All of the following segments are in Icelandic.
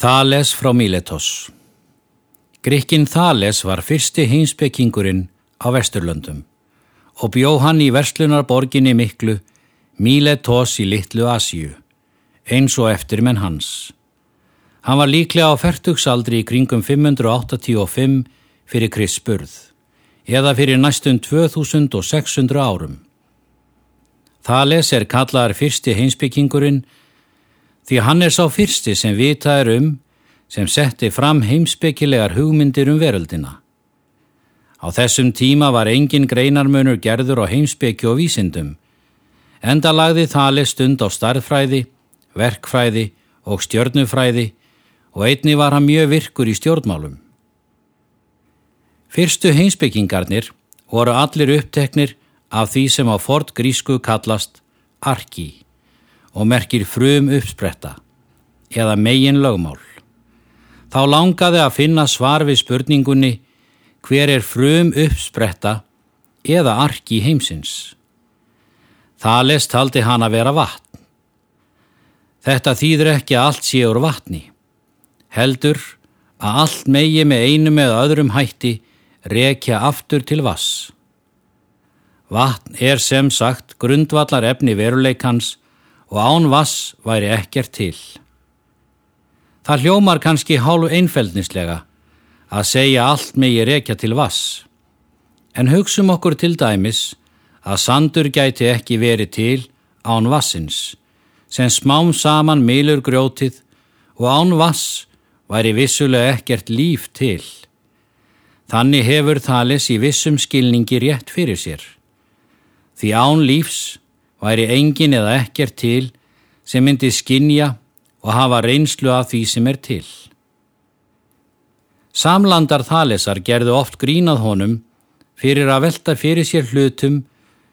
Þales frá Míletos Grikkin Þales var fyrsti heimspekingurinn á Vesturlöndum og bjó hann í verslunarborginni miklu Míletos í Littlu Asíu, eins og eftir menn hans. Hann var líklega á færtugsaldri í kringum 585 fyrir Kris Spurð, eða fyrir næstum 2600 árum. Þales er kallaðar fyrsti heimsbyggingurinn því hann er sá fyrsti sem vita er um sem setti fram heimsbyggilegar hugmyndir um veröldina. Á þessum tíma var engin greinarmönur gerður á heimsbyggi og vísindum, enda lagði þali stund á starðfræði, verkfræði og stjörnufræði og einni var hann mjög virkur í stjórnmálum. Fyrstu heimsbyggingarnir voru allir uppteknir af því sem á fort grísku kallast arki og merkir frum uppspretta eða megin lögmál. Þá langaði að finna svar við spurningunni hver er frum uppspretta eða arki heimsins. Þales taldi hann að vera vatn. Þetta þýður ekki að allt sé úr vatni. Heldur að allt megi með einu með öðrum hætti rekja aftur til vass. Vatn er sem sagt grundvallar efni veruleikans og án vass væri ekkert til. Það hljómar kannski hálfu einfeldnislega að segja allt megi rekja til vass. En hugsum okkur til dæmis að sandur gæti ekki verið til án vassins, sem smám saman milur grjótið og án vass væri vissulega ekkert líf til. Þannig hefur þalis í vissum skilningi rétt fyrir sér. Því án lífs væri engin eða ekkert til sem myndi skinja og hafa reynslu af því sem er til. Samlandar þalesar gerðu oft grínað honum fyrir að velta fyrir sér hlutum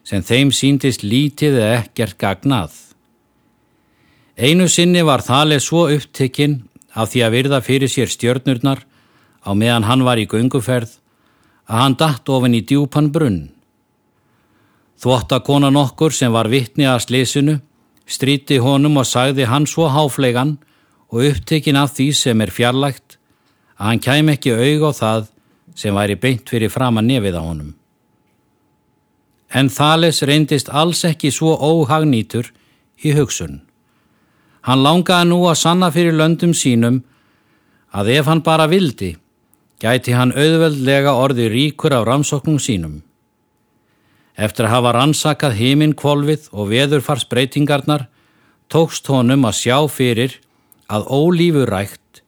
sem þeim síndist lítið eða ekkert gagnað. Einu sinni var þales svo upptekinn af því að virða fyrir sér stjörnurnar á meðan hann var í gunguferð að hann datt ofin í djúpan brunn. Þvottakona nokkur sem var vittni að slesinu stríti honum og sagði hann svo háflegan og upptekinn af því sem er fjarlægt að hann kæm ekki auð á það sem væri beint fyrir fram að nefið á honum. En Þales reyndist alls ekki svo óhagnýtur í hugsun. Hann langaði nú að sanna fyrir löndum sínum að ef hann bara vildi, gæti hann auðveldlega orði ríkur á ramsóknum sínum. Eftir að hafa rannsakað heiminn kvolvið og veðurfarsbreytingarnar tókst honum að sjá fyrir að ólífurækt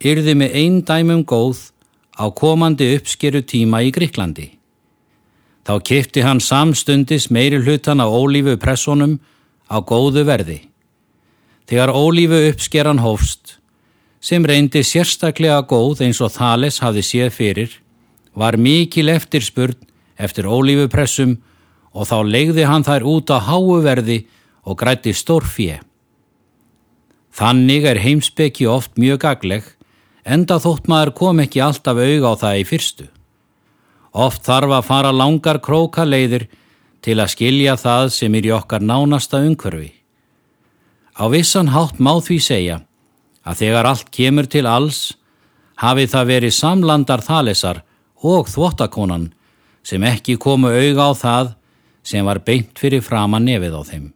yrði með einn dæmum góð á komandi uppskeru tíma í Gríklandi. Þá kipti hann samstundis meiri hlutan á ólífu pressonum á góðu verði. Þegar ólífu uppskeran hófst, sem reyndi sérstaklega góð eins og Thales hafði séð fyrir, var mikil eftirspurn eftir ólífu pressum og þá legði hann þær út á háuverði og grætti stórfið. Þannig er heimsbyggi oft mjög gagleg enda þótt maður kom ekki alltaf auga á það í fyrstu. Oft þarf að fara langar króka leiðir til að skilja það sem er í okkar nánasta umhverfi. Á vissan hátt má því segja að þegar allt kemur til alls hafi það verið samlandar þalesar og þvottakonan sem ekki komu auga á það sem var beint fyrir fram að nefið á þeim.